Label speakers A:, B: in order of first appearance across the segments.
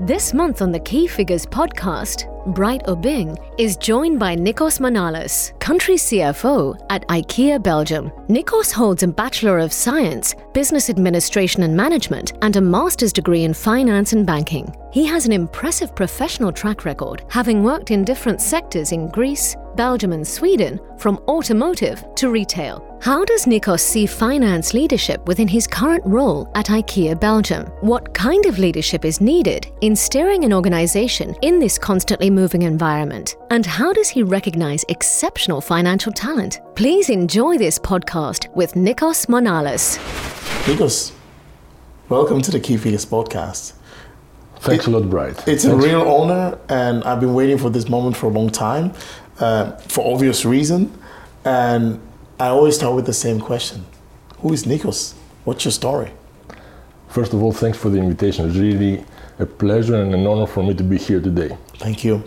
A: This month on the Key Figures podcast, Bright Obeng is joined by Nikos Manalis, country CFO at IKEA Belgium. Nikos holds a Bachelor of Science, Business Administration and Management, and a master's degree in finance and banking. He has an impressive professional track record, having worked in different sectors in Greece, Belgium, and Sweden, from automotive to retail. How does Nikos see finance leadership within his current role at IKEA Belgium? What kind of leadership is needed in steering an organization in this constantly moving environment? And how does he recognize exceptional financial talent? Please enjoy this podcast with Nikos Manalis.
B: Nikos, welcome to the Key Figures podcast.
C: Thanks it, a lot, Bright.
B: It's
C: Thanks.
B: a real honor, and I've been waiting for this moment for a long time, uh, for obvious reason. And I always start with the same question Who is Nikos? What's your story?
C: First of all, thanks for the invitation. It's really a pleasure and an honor for me to be here today.
B: Thank you.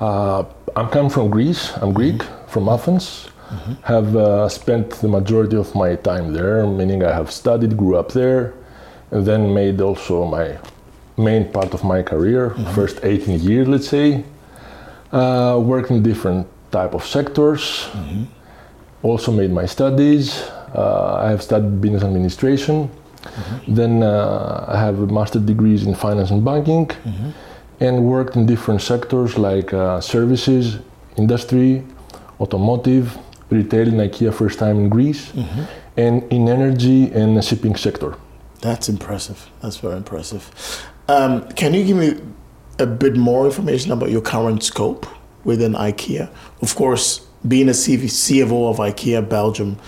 C: Uh, I'm coming from Greece. I'm Greek, mm-hmm. from Athens. Mm-hmm. Have uh, spent the majority of my time there, meaning I have studied, grew up there, and then made also my main part of my career, mm-hmm. first 18 years, let's say. Uh, worked in different type of sectors. Also made my studies. Uh, I have studied business administration. Mm-hmm. Then uh, I have a master degrees in finance and banking, mm-hmm. and worked in different sectors like uh, services, industry, automotive, retail in IKEA first time in Greece, mm-hmm. and in energy and shipping sector.
B: That's impressive. That's very impressive. Um, can you give me a bit more information about your current scope within IKEA? Of course, being a CFO of IKEA Belgium,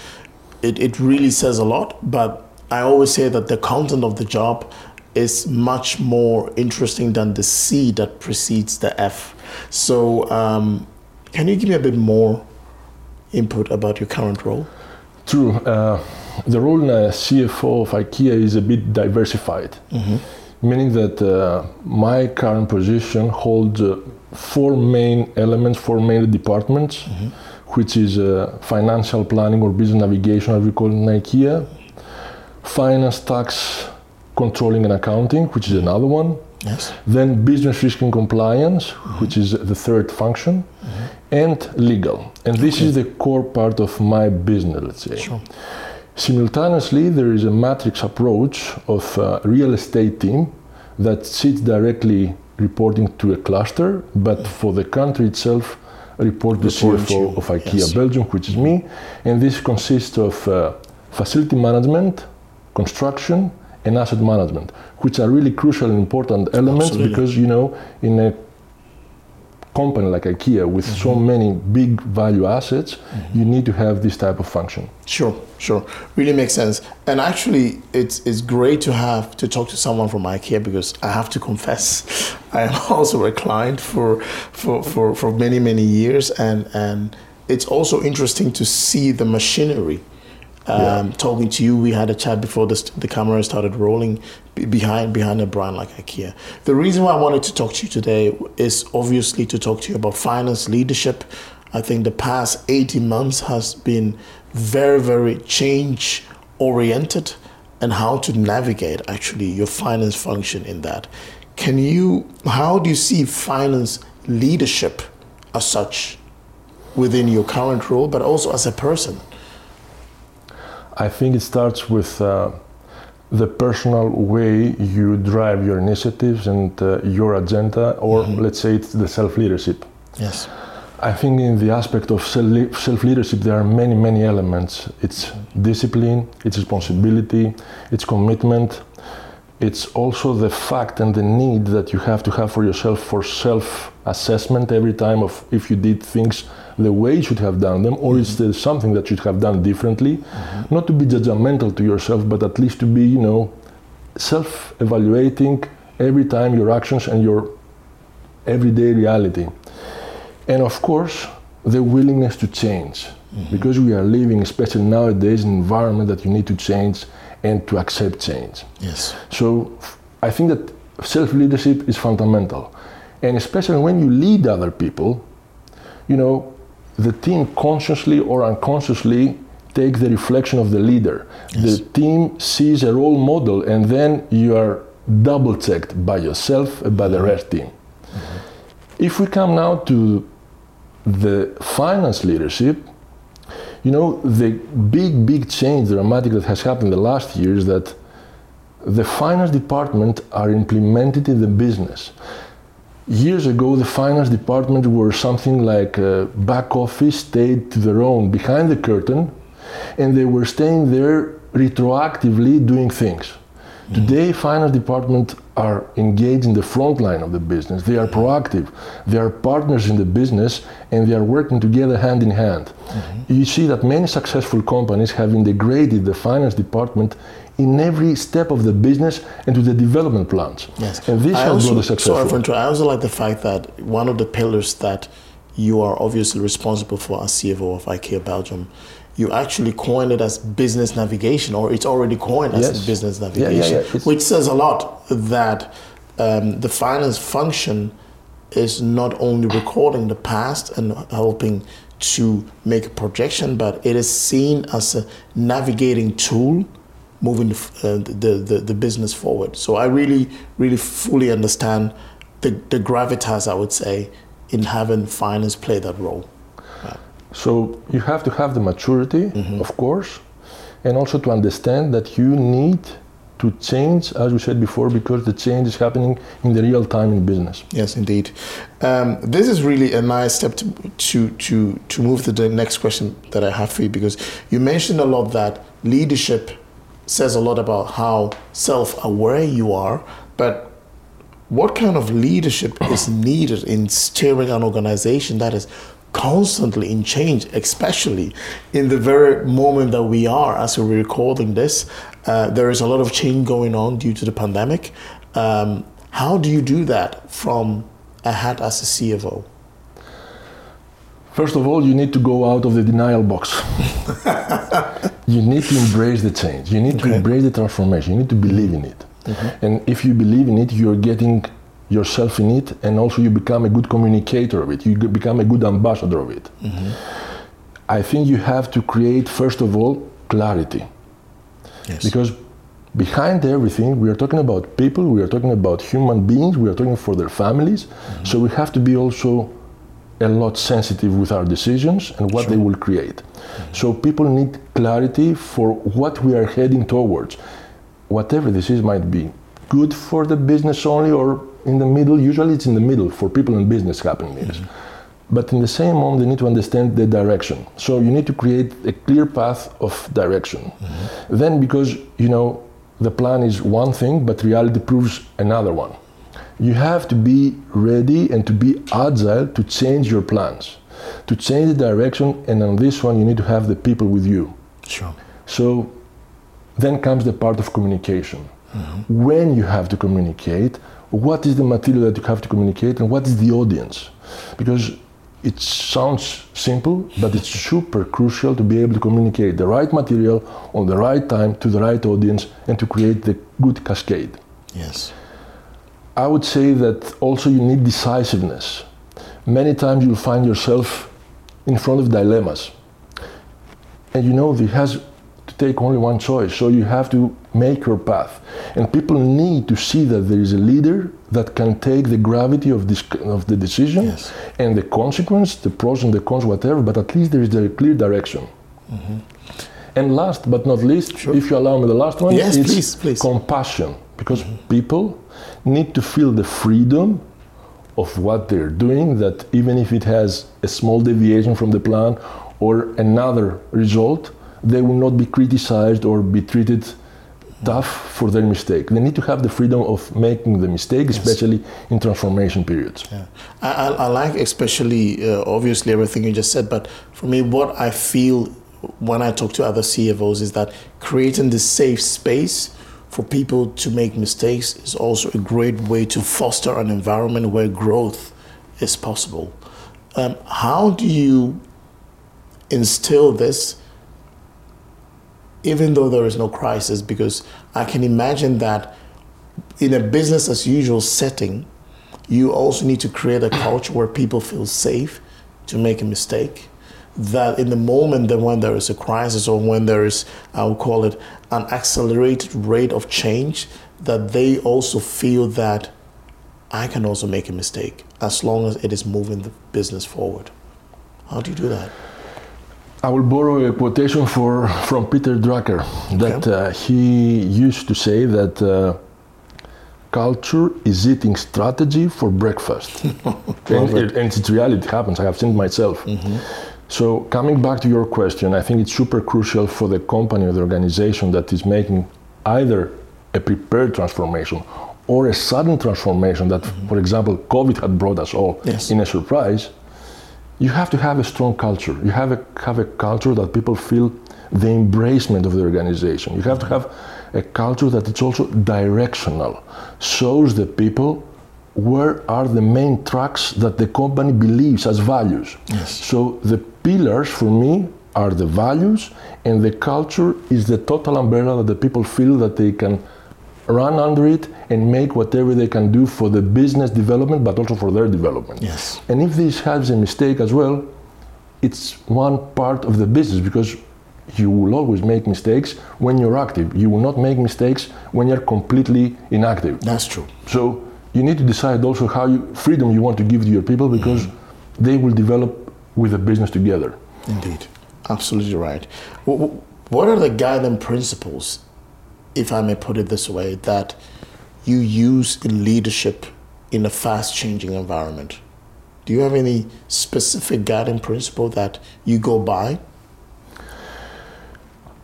B: it, it really says a lot, but I always say that the content of the job is much more interesting than the C that precedes the F. So, um, can you give me a bit more input about your current role?
C: True. Uh, the role in a CFO of IKEA is a bit diversified, mm-hmm. Meaning that uh, my current position holds uh, four main elements, four main departments, mm-hmm. which is uh, financial planning or business navigation, as we call it in IKEA, finance, tax, controlling and accounting, which is another one.
B: Yes.
C: Then business risk and compliance, mm-hmm. which is the third function, mm-hmm. and legal. And this okay. is the core part of my business, let's say.
B: Sure.
C: Simultaneously, there is a matrix approach of a real estate team that sits directly reporting to a cluster, but for the country itself, report the CFO you. of IKEA yes. Belgium, which is me. And this consists of uh, facility management, construction, and asset management, which are really crucial and important elements
B: Absolutely.
C: because, you know, in a company like IKEA with mm-hmm. so many big value assets, mm-hmm. you need to have this type of function.
B: Sure, sure. Really makes sense. And actually, it's, it's great to have to talk to someone from IKEA because I have to confess, I am also a client for, for, for, for many, many years. And, and it's also interesting to see the machinery um, yeah. talking to you. We had a chat before this, the camera started rolling behind behind a brand like IKEA. The reason why I wanted to talk to you today is obviously to talk to you about finance leadership. I think the past 18 months has been very, very change oriented and how to navigate actually your finance function in that. Can you, how do you see finance leadership as such within your current role, but also as a person?
C: I think it starts with uh, the personal way you drive your initiatives and uh, your agenda, or mm-hmm. let's say it's the self leadership.
B: Yes.
C: I think in the aspect of self leadership, there are many, many elements. It's discipline, it's responsibility, it's commitment. It's also the fact and the need that you have to have for yourself for self assessment every time of if you did things the way you should have done them, or mm-hmm. is there something that you should have done differently? Mm-hmm. Not to be judgmental to yourself, but at least to be, you know, self-evaluating every time your actions and your everyday reality. And of course, the willingness to change. Mm-hmm. Because we are living, especially nowadays, in an environment that you need to change and to accept change.
B: Yes.
C: So I think that self-leadership is fundamental. And especially when you lead other people, you know, the team consciously or unconsciously take the reflection of the leader. Yes. The team sees a role model, and then you are double checked by yourself and by the rest team. Mm-hmm. If we come now to the finance leadership, you know, the big, big change, dramatic that has happened in the last year is that the finance department are implemented in the business. Years ago, the finance department were something like a back office, stayed to their own behind the curtain, and they were staying there retroactively doing things. Today, finance department are engaged in the front line of the business. They are proactive. They are partners in the business, and they are working together hand in hand. Mm-hmm. You see that many successful companies have integrated the finance department in every step of the business and to the development plans.
B: Yes,
C: and this
B: I
C: has brought a successful.
B: Sorry for I also like the fact that one of the pillars that you are obviously responsible for as CFO of IKEA Belgium you actually coined it as business navigation, or it's already coined as yes. business navigation, yeah, yeah, yeah. which says a lot that um, the finance function is not only recording the past and helping to make a projection, but it is seen as a navigating tool moving uh, the, the, the business forward. So I really, really fully understand the, the gravitas, I would say, in having finance play that role.
C: So you have to have the maturity, mm-hmm. of course, and also to understand that you need to change, as we said before, because the change is happening in the real time in business.
B: Yes, indeed. Um, this is really a nice step to, to, to, to move to the next question that I have for you because you mentioned a lot that leadership says a lot about how self aware you are, but what kind of leadership is needed in steering an organization that is constantly in change, especially in the very moment that we are as we're recording this. Uh, there is a lot of change going on due to the pandemic. Um, how do you do that from a hat as a CFO?
C: First of all, you need to go out of the denial box. you need to embrace the change. You need okay. to embrace the transformation. You need to believe in it. Mm-hmm. And if you believe in it, you're getting yourself in it and also you become a good communicator of it you become a good ambassador of it mm-hmm. i think you have to create first of all clarity yes. because behind everything we are talking about people we are talking about human beings we are talking for their families mm-hmm. so we have to be also a lot sensitive with our decisions and what sure. they will create mm-hmm. so people need clarity for what we are heading towards whatever this is might be good for the business only or in the middle. Usually, it's in the middle for people in business happening. Mm-hmm. But in the same moment, they need to understand the direction. So you need to create a clear path of direction. Mm-hmm. Then, because you know the plan is one thing, but reality proves another one. You have to be ready and to be agile to change your plans, to change the direction. And on this one, you need to have the people with you.
B: Sure.
C: So then comes the part of communication. Mm-hmm. When you have to communicate, what is the material that you have to communicate and what is the audience because it sounds simple but it's super crucial to be able to communicate the right material on the right time to the right audience and to create the good cascade
B: yes
C: i would say that also you need decisiveness many times you'll find yourself in front of dilemmas and you know there has to take only one choice so you have to make your path. And people need to see that there is a leader that can take the gravity of this of the decision yes. and the consequence, the pros and the cons, whatever. But at least there is a clear direction. Mm-hmm. And last but not least, sure. if you allow me, the last one
B: yes,
C: is
B: please, please.
C: compassion, because mm-hmm. people need to feel the freedom of what they're doing. That even if it has a small deviation from the plan or another result, they will not be criticized or be treated tough for their mistake. They need to have the freedom of making the mistake, yes. especially in transformation periods.
B: Yeah. I, I like especially, uh, obviously, everything you just said, but for me, what I feel when I talk to other CFOs is that creating this safe space for people to make mistakes is also a great way to foster an environment where growth is possible. Um, how do you instill this even though there is no crisis, because I can imagine that in a business as usual setting, you also need to create a culture where people feel safe to make a mistake. That in the moment that when there is a crisis or when there is, I would call it, an accelerated rate of change, that they also feel that I can also make a mistake as long as it is moving the business forward. How do you do that?
C: I will borrow a quotation for, from Peter Drucker that
B: Okay.
C: uh, he used to say that uh, culture is eating strategy for breakfast. and,
B: it.
C: and it's reality, it happens. I have seen it myself. So, coming back to your question, I think it's super crucial for the company or the organization that is making either a prepared transformation or a sudden transformation that, mm-hmm. for example, COVID had brought us all
B: Yes.
C: in a surprise. You have to have a strong culture. You have a, have a culture that people feel the embracement of the organization. You have to have a culture that it's also directional, shows the people where are the main tracks that the company believes as values.
B: Yes.
C: So the pillars for me are the values, and the culture is the total umbrella that the people feel that they can run under it and make whatever they can do for the business development, but also for their development.
B: Yes.
C: And if this has a mistake as well, it's one part of the business because you will always make mistakes when you're active. You will not make mistakes when you're completely inactive.
B: That's true.
C: So you need to decide also how you freedom you want to give to your people because mm. they will develop with the business together.
B: Indeed. Absolutely right. Wh- wh- What are the guiding principles, if I may put it this way, that you use in leadership in a fast changing environment? Do you have any specific guiding principle that you go by?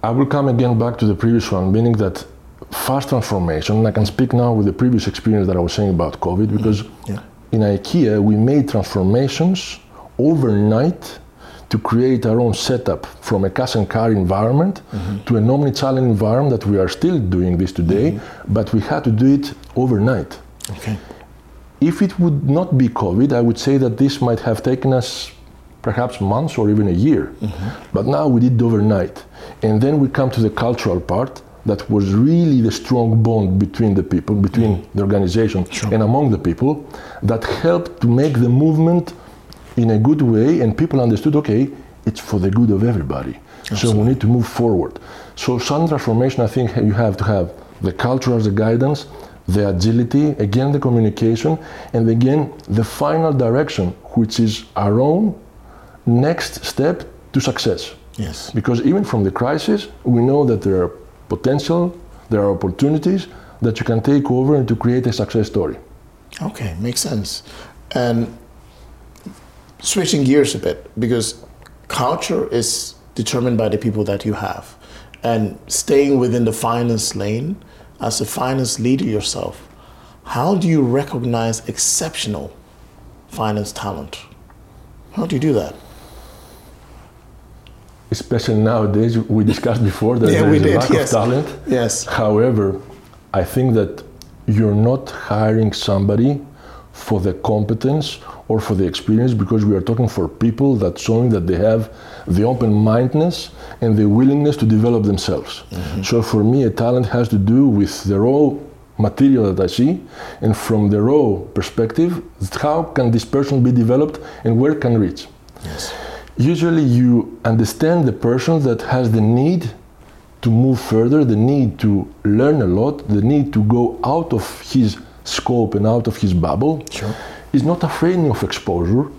C: I will come again back to the previous one, meaning that fast transformation, and I can speak now with the previous experience that I was saying about COVID, because mm-hmm.
B: Yeah.
C: in IKEA we made transformations overnight to create our own setup from a cash and carry environment mm-hmm. to an omni-channel environment that we are still doing this today, mm-hmm. but we had to do it overnight.
B: Okay.
C: If it would not be COVID, I would say that this might have taken us perhaps months or even a year. Mm-hmm. But now we did it overnight. And then we come to the cultural part that was really the strong bond between the people, between the organization and among the people that helped to make the movement in a good way and people understood okay, it's for the good of everybody. So we need to move forward. So some transformation I think you have to have the culture as a guidance, the agility, again the communication, and again the final direction, which is our own next step to success.
B: Yes.
C: Because even from the crisis, we know that there are potential, there are opportunities that you can take over and to create a success story.
B: Okay, makes sense. And switching gears a bit, because culture is determined by the people that you have. And staying within the finance lane, as a finance leader yourself, how do you recognize exceptional finance talent? How do you do that?
C: Especially nowadays, we discussed before that
B: Yeah,
C: there
B: we
C: a lack
B: yes.
C: of talent.
B: Yes.
C: However, I think that you're not hiring somebody for the competence or for the experience because we are talking for people that showing that they have the open-mindedness and the willingness to develop themselves. Mm-hmm. So for me, a talent has to do with the raw material that I see, and from the raw perspective, how can this person be developed and where can reach?
B: Yes.
C: usually you understand the person that has the need to move further, the need to learn a lot, the need to go out of his scope and out of his bubble.
B: Sure.
C: Is not afraid of exposure,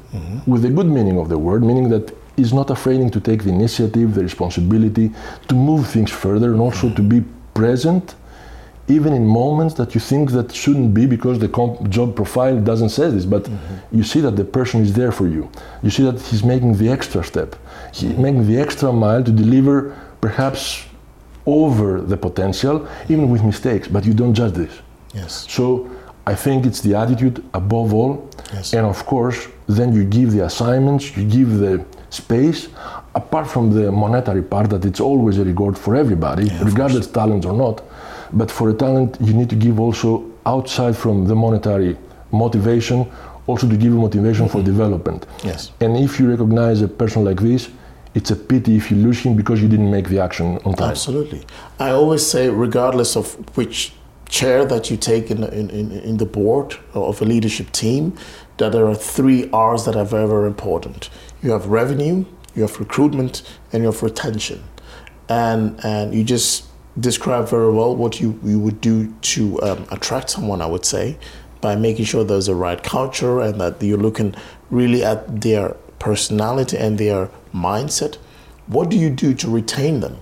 C: with the good meaning of the word, meaning that is not afraid to take the initiative, the responsibility to move things further, and also to be present, even in moments that you think that shouldn't be because the comp- job profile doesn't say this. But mm-hmm. you see that the person is there for you. You see that he's making the extra step, he's making the extra mile to deliver, perhaps over the potential, even with mistakes. But you don't judge this.
B: Yes.
C: So I think it's the attitude above all.
B: Yes.
C: And of course, then you give the assignments, you give the space, apart from the monetary part that it's always a reward for everybody,
B: of
C: regardless talent or not. But for a talent, you need to give also outside from the monetary motivation, also to give motivation for mm-hmm. development.
B: Yes.
C: And if you recognize a person like this, it's a pity if you lose him because you didn't make the action on time.
B: Absolutely. I always say, regardless of which chair that you take in, in, in, the board of a leadership team, that there are three R's that are very, very important. You have revenue, you have recruitment, and you have retention. And, and you just describe very well what you, you would do to um, attract someone, I would say, by making sure there's a right culture and that you're looking really at their personality and their mindset. What do you do to retain them?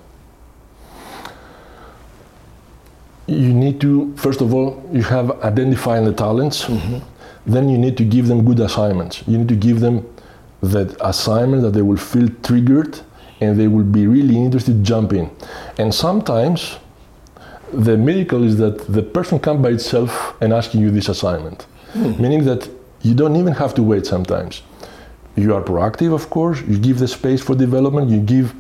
C: You need to, first of all, you have identifying the talents. Mm-hmm. Then you need to give them good assignments. You need to give them that assignment that they will feel triggered and they will be really interested to jump in. And sometimes the miracle is that the person comes by itself and asking you this assignment, mm. meaning that you don't even have to wait sometimes. You are proactive, of course, you give the space for development, you give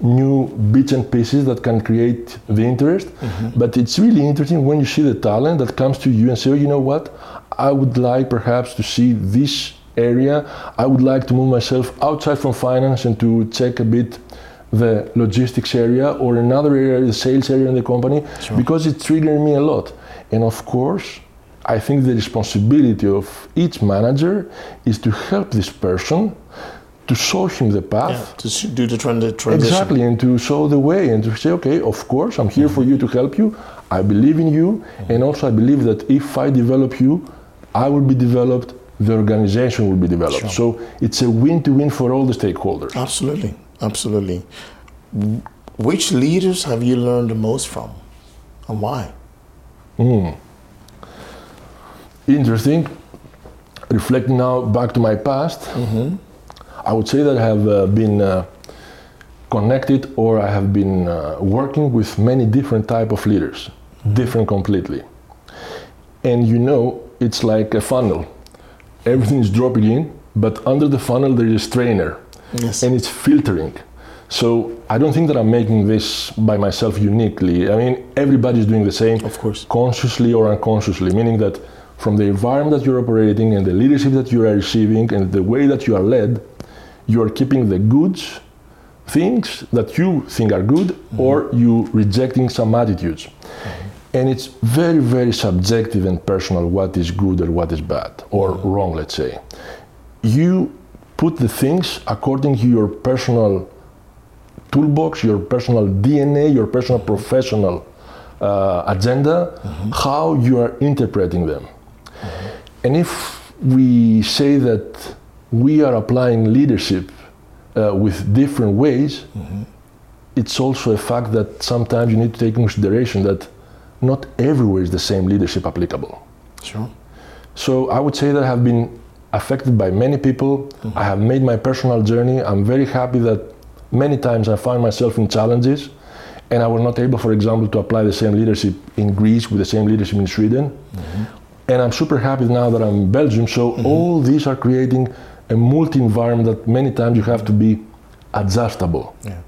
C: new bits and pieces that can create the interest. Mm-hmm. But it's really interesting when you see the talent that comes to you and say, oh, you know what, I would like perhaps to see this area. I would like to move myself outside from finance and to check a bit the logistics area or another area, the sales area in the company, sure. because it triggered me a lot. And of course, I think the responsibility of each manager is to help this person to show him the path. Yeah,
B: to do the transition.
C: Exactly, and to show the way and to say, okay, of course, I'm here mm-hmm. for you to help you. I believe in you, mm-hmm. and also I believe that if I develop you, I will be developed, the organization will be developed. Sure. So it's a win to win for all the stakeholders.
B: Absolutely, absolutely. Which leaders have you learned the most from, and why?
C: Mm. Interesting. Reflecting now back to my past, mm-hmm. I would say that I have uh, been uh, connected or I have been uh, working with many different type of leaders, different completely. And you know, it's like a funnel. Everything is dropping in, but under the funnel there is a strainer, yes. and it's filtering. So I don't think that I'm making this by myself uniquely. I mean, everybody's doing the same,
B: of course,
C: consciously or unconsciously, meaning that from the environment that you're operating and the leadership that you are receiving and the way that you are led, you are keeping the goods things that you think are good mm-hmm. or you rejecting some attitudes. Mm-hmm. And it's very, very subjective and personal what is good or what is bad or mm-hmm. wrong, let's say. You put the things according to your personal toolbox, your personal DNA, your personal professional uh, agenda, mm-hmm. how you are interpreting them. Mm-hmm. And if we say that we are applying leadership uh, with different ways, mm-hmm. it's also a fact that sometimes you need to take consideration that not everywhere is the same leadership applicable.
B: Sure.
C: So I would say that I have been affected by many people. Mm-hmm. I have made my personal journey. I'm very happy that many times I find myself in challenges and I was not able, for example, to apply the same leadership in Greece with the same leadership in Sweden. Mm-hmm. And I'm super happy now that I'm in Belgium. So mm-hmm. all these are creating a multi environment that many times you have to be adjustable.
B: Yeah.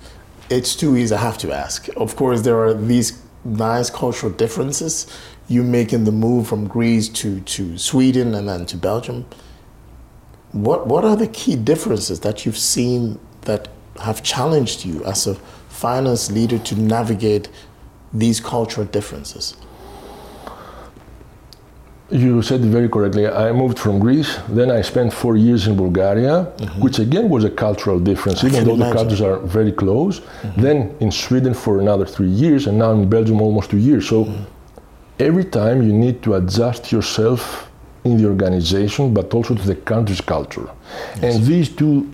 B: It's too easy, I have to ask. Of course, there are these nice cultural differences. You making the move from Greece to, to Sweden and then to Belgium. What, what are the key differences that you've seen that have challenged you as a finance leader to navigate these cultural differences?
C: You said very correctly. I moved from Greece, then I spent four years in Bulgaria, mm-hmm. which again was a cultural difference, even though imagine. the cultures are very close. Mm-hmm. Then in Sweden for another three years, and now in Belgium almost two years. So mm-hmm. every time you need to adjust yourself in the organization, but also to the country's culture. Yes. And these two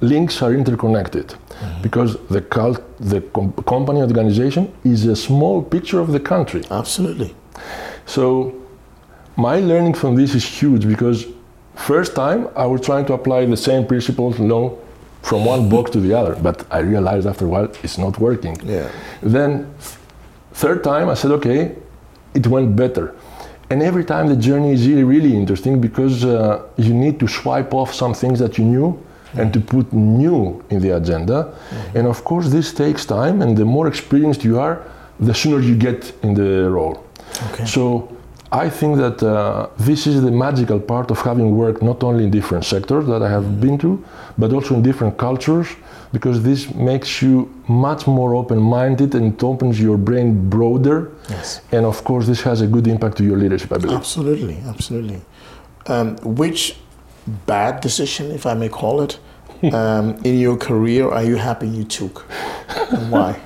C: links are interconnected mm-hmm. because the, cult, the com- company organization is a small picture of the country.
B: Absolutely.
C: So my learning from this is huge because first time I was trying to apply the same principles you know, from one box to the other, but I realized after a while it's not working.
B: Yeah.
C: Then third time I said, okay, it went better. And every time the journey is really, really interesting because uh, you need to swipe off some things that you knew and to put new in the agenda. Mm-hmm. And of course, this takes time, and the more experienced you are, the sooner you get in the role. Okay. So I think that uh, this is the magical part of having worked not only in different sectors that I have been to, but also in different cultures, because this makes you much more open-minded and it opens your brain broader.
B: Yes.
C: And of course, this has a good impact to your leadership, I believe.
B: Absolutely, absolutely. Um, which bad decision, if I may call it, um, in your career are you happy you took? And why?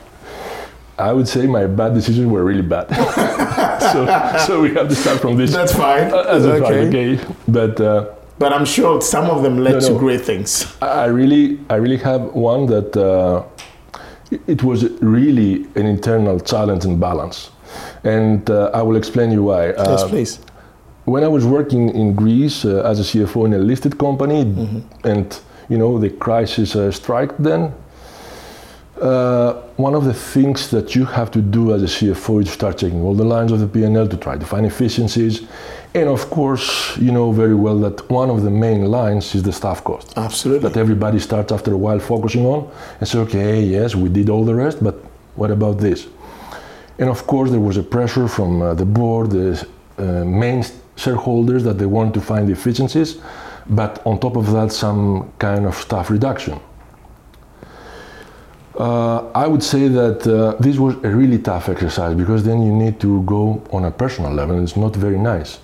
C: I would say my bad decisions were really bad. so, so we have to start from this.
B: That's fine.
C: as a
B: okay.
C: fact, okay. But uh,
B: But I'm sure some of them led
C: No,
B: to
C: no.
B: great things.
C: I really, I really have one that uh, it- was really an internal challenge and balance, and uh, I will explain you why.
B: yes,
C: Uh,
B: please.
C: when I was working in Greece uh, as a CFO in a listed company, and you know the crisis uh, struck then. One of the things that you have to do as a CFO is start checking all the lines of the P&L to try to find efficiencies, and of course, you know very well that one of the main lines is the staff cost
B: Absolutely.
C: that everybody starts after a while focusing on and say, okay, yes, we did all the rest, but what about this? And of course, there was a pressure from uh, the board, the uh, main shareholders that they want to find efficiencies, but on top of that, some kind of staff reduction. Uh, I would say that uh, this was a really tough exercise because then you need to go on a personal level, and it's not very nice.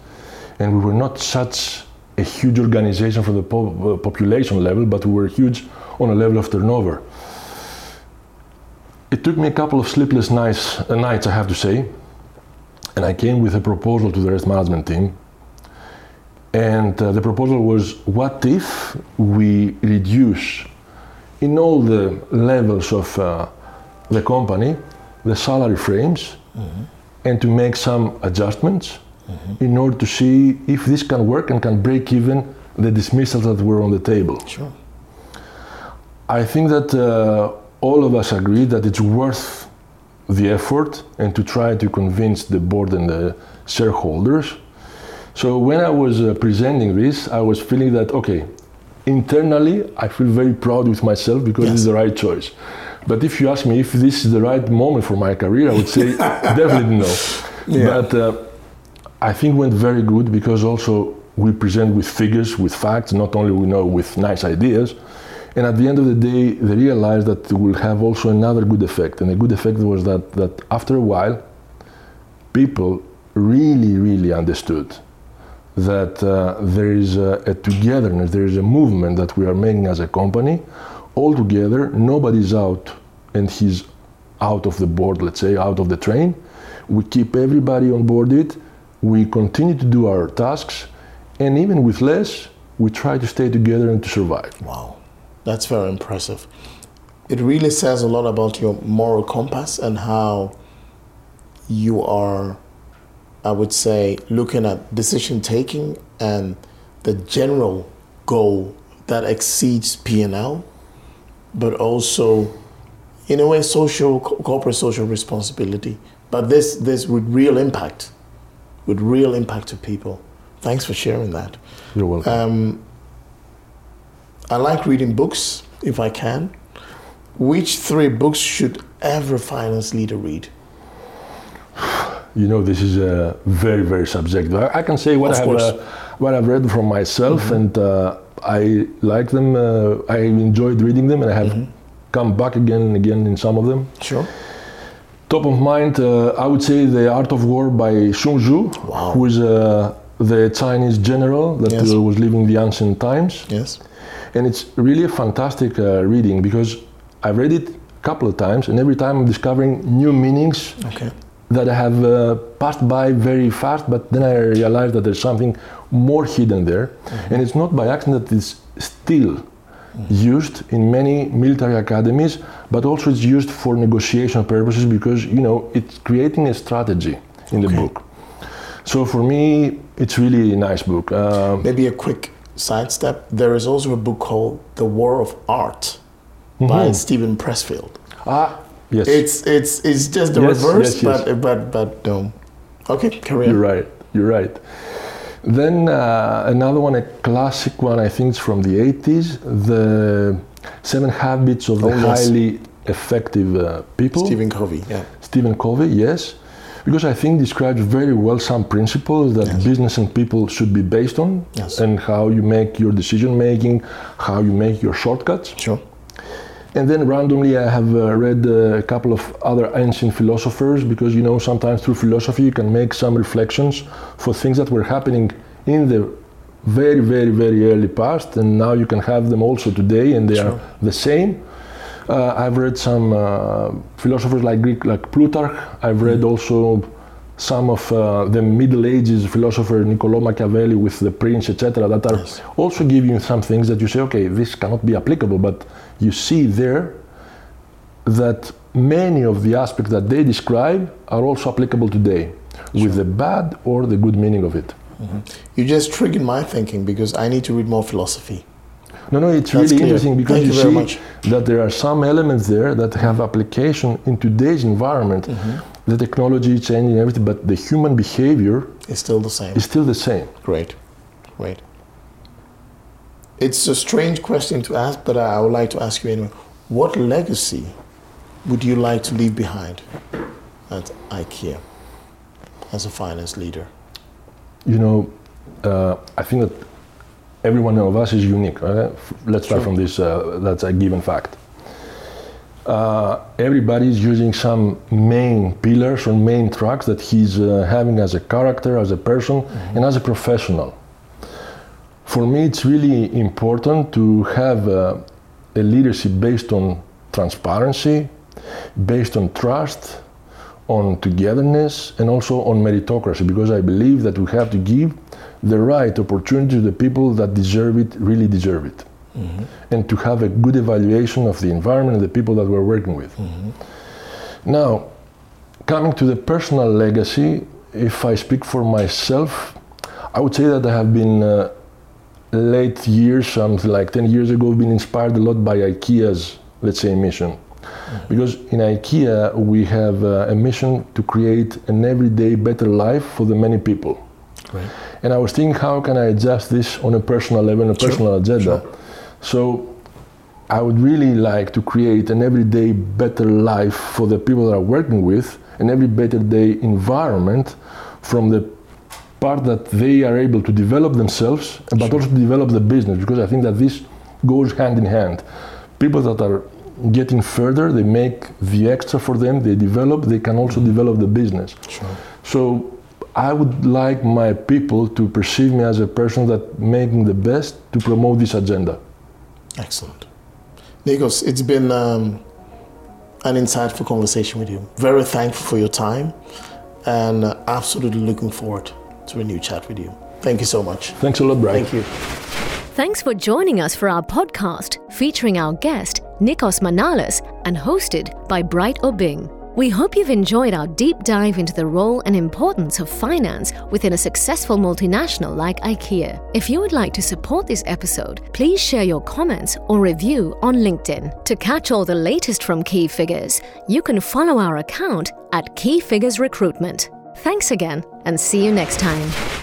C: And we were not such a huge organization from the po- uh, population level, but we were huge on a level of turnover. It took me a couple of sleepless nights, uh, nights, I have to say, and I came with a proposal to the rest management team. And uh, the proposal was what if we reduce in all the levels of uh, the company the salary frames and to make some adjustments in order to see if this can work and can break even the dismissals that were on the table.
B: Sure.
C: I think that uh, all of us agree that it's worth the effort and to try to convince the board and the shareholders. So when I was uh, presenting this, I was feeling that okay, internally I feel very proud with myself because
B: Yes.
C: it's the right choice. But if you ask me if this is the right moment for my career, I would say definitely no.
B: Yeah.
C: But uh, I think went very good because also we present with figures, with facts, not only we know with nice ideas. And at the end of the day, they realized that it will have also another good effect. And the good effect was that, that after a while, people really, really understood that uh, there is a, a togetherness, there is a movement that we are making as a company. All together, nobody's out and he's out of the board, let's say, out of the train. We keep everybody on board it. We continue to do our tasks. And even with less, we try to stay together and to survive.
B: Wow, that's very impressive. It really says a lot about your moral compass and how you are, I would say, looking at decision taking and the general goal that exceeds P&L, but also, in a way, social corporate social responsibility. But this this with real impact, with real impact to people. Thanks for sharing that.
C: You're welcome.
B: Um, I like reading books if I can. Which three books should every finance leader read?
C: You know, this is uh, very, very subjective. I, I can say what
B: Of
C: I have, uh, what I've read from myself, and uh, I like them. Uh, I enjoyed reading them, and I have come back again and again in some of them.
B: Sure.
C: Top of mind, uh, I would say The Art of War by Sun Tzu,
B: Wow.
C: who is uh, the Chinese general that
B: Yes.
C: was living the ancient times.
B: Yes.
C: And it's really a fantastic uh, reading because I've read it a couple of times, and every time I'm discovering new meanings
B: Okay.
C: That I have uh, passed by very fast, but then I realized that there's something more hidden there. And it's not by accident that it's still used in many military academies, but also it's used for negotiation purposes because, you know, it's creating a strategy in the
B: Okay.
C: book. So for me, it's really a nice book. Um,
B: Maybe a quick sidestep. There is also a book called The War of Art by Steven Pressfield.
C: ah, yes,
B: It's it's it's just the
C: Yes,
B: reverse,
C: yes, yes.
B: but but but no. Okay, carry
C: You're right. You're right. Then uh, another one, a classic one, I think it's from the 80s, the Seven Habits of the
B: Oh, yes.
C: Highly Effective uh, People.
B: Stephen Covey. Yeah.
C: Stephen Covey, yes, because I think describes very well some principles that business and people should be based on,
B: Yes.
C: and how you make your decision making, how you make your shortcuts.
B: Sure.
C: And then randomly, I have uh, read uh, a couple of other ancient philosophers because you know sometimes through philosophy you can make some reflections for things that were happening in the very, very, very early past, and now you can have them also today, and they
B: Sure.
C: are the same. Uh, I've read some uh, philosophers like Greek, like Plutarch. I've read
B: Mm-hmm.
C: also some of uh, the Middle Ages philosopher Niccolo Machiavelli with the Prince, etc. That are
B: Yes.
C: also giving you some things that you say, okay, this cannot be applicable, but you see there that many of the aspects that they describe are also applicable today, with the bad or the good meaning of it.
B: You just triggered my thinking because I need to read more philosophy.
C: No, no, it's
B: That's
C: really
B: clear.
C: interesting because
B: Thank
C: you, see
B: much.
C: that there are some elements there that have application in today's environment.
B: Mm-hmm.
C: The technology is changing everything, but the human behavior
B: is still the same.
C: is still the same.
B: Great, great. It's a strange question to ask, but I would like to ask you anyway. What legacy would you like to leave behind at IKEA as a finance leader?
C: You know, uh, I think that every one of us is unique. Right? Let's start
B: Sure.
C: from this. Uh, that's a given fact. Uh, everybody is using some main pillars or main tracks that he's uh, having as a character, as a person, and as a professional. For me, it's really important to have uh, a leadership based on transparency, based on trust, on togetherness, and also on meritocracy, because I believe that we have to give the right opportunity to the people that deserve it, really deserve it, and to have a good evaluation of the environment and the people that we're working with. Now, coming to the personal legacy, if I speak for myself, I would say that I have been uh, late years, something like 10 years ago, been inspired a lot by IKEA's, let's say, mission. Because in IKEA, we have uh, a mission to create an everyday better life for the many people.
B: Great.
C: And I was thinking, how can I adjust this on a personal level, on a
B: Sure,
C: personal agenda? So I would really like to create an everyday better life for the people that are working with, an every better day environment from the part that they are able to develop themselves, but also to develop the business, because I think that this goes hand in hand. People that are getting further, they make the extra for them, they develop, they can also develop the business.
B: Sure.
C: So I would like my people to perceive me as a person that making the best to promote this agenda.
B: Excellent. Nikos, it's been um, an insightful conversation with you. Very thankful for your time and uh, absolutely looking forward to a new chat with you. Thank you so much.
C: Thanks a lot, Brian.
B: Thank you.
A: Thanks for joining us for our podcast featuring our guest, Nikos Manalis, and hosted by Bright Obeng. We hope you've enjoyed our deep dive into the role and importance of finance within a successful multinational like IKEA. If you would like to support this episode, please share your comments or review on LinkedIn. To catch all the latest from Key Figures, you can follow our account at Key Figures Recruitment. Thanks again, and see you next time.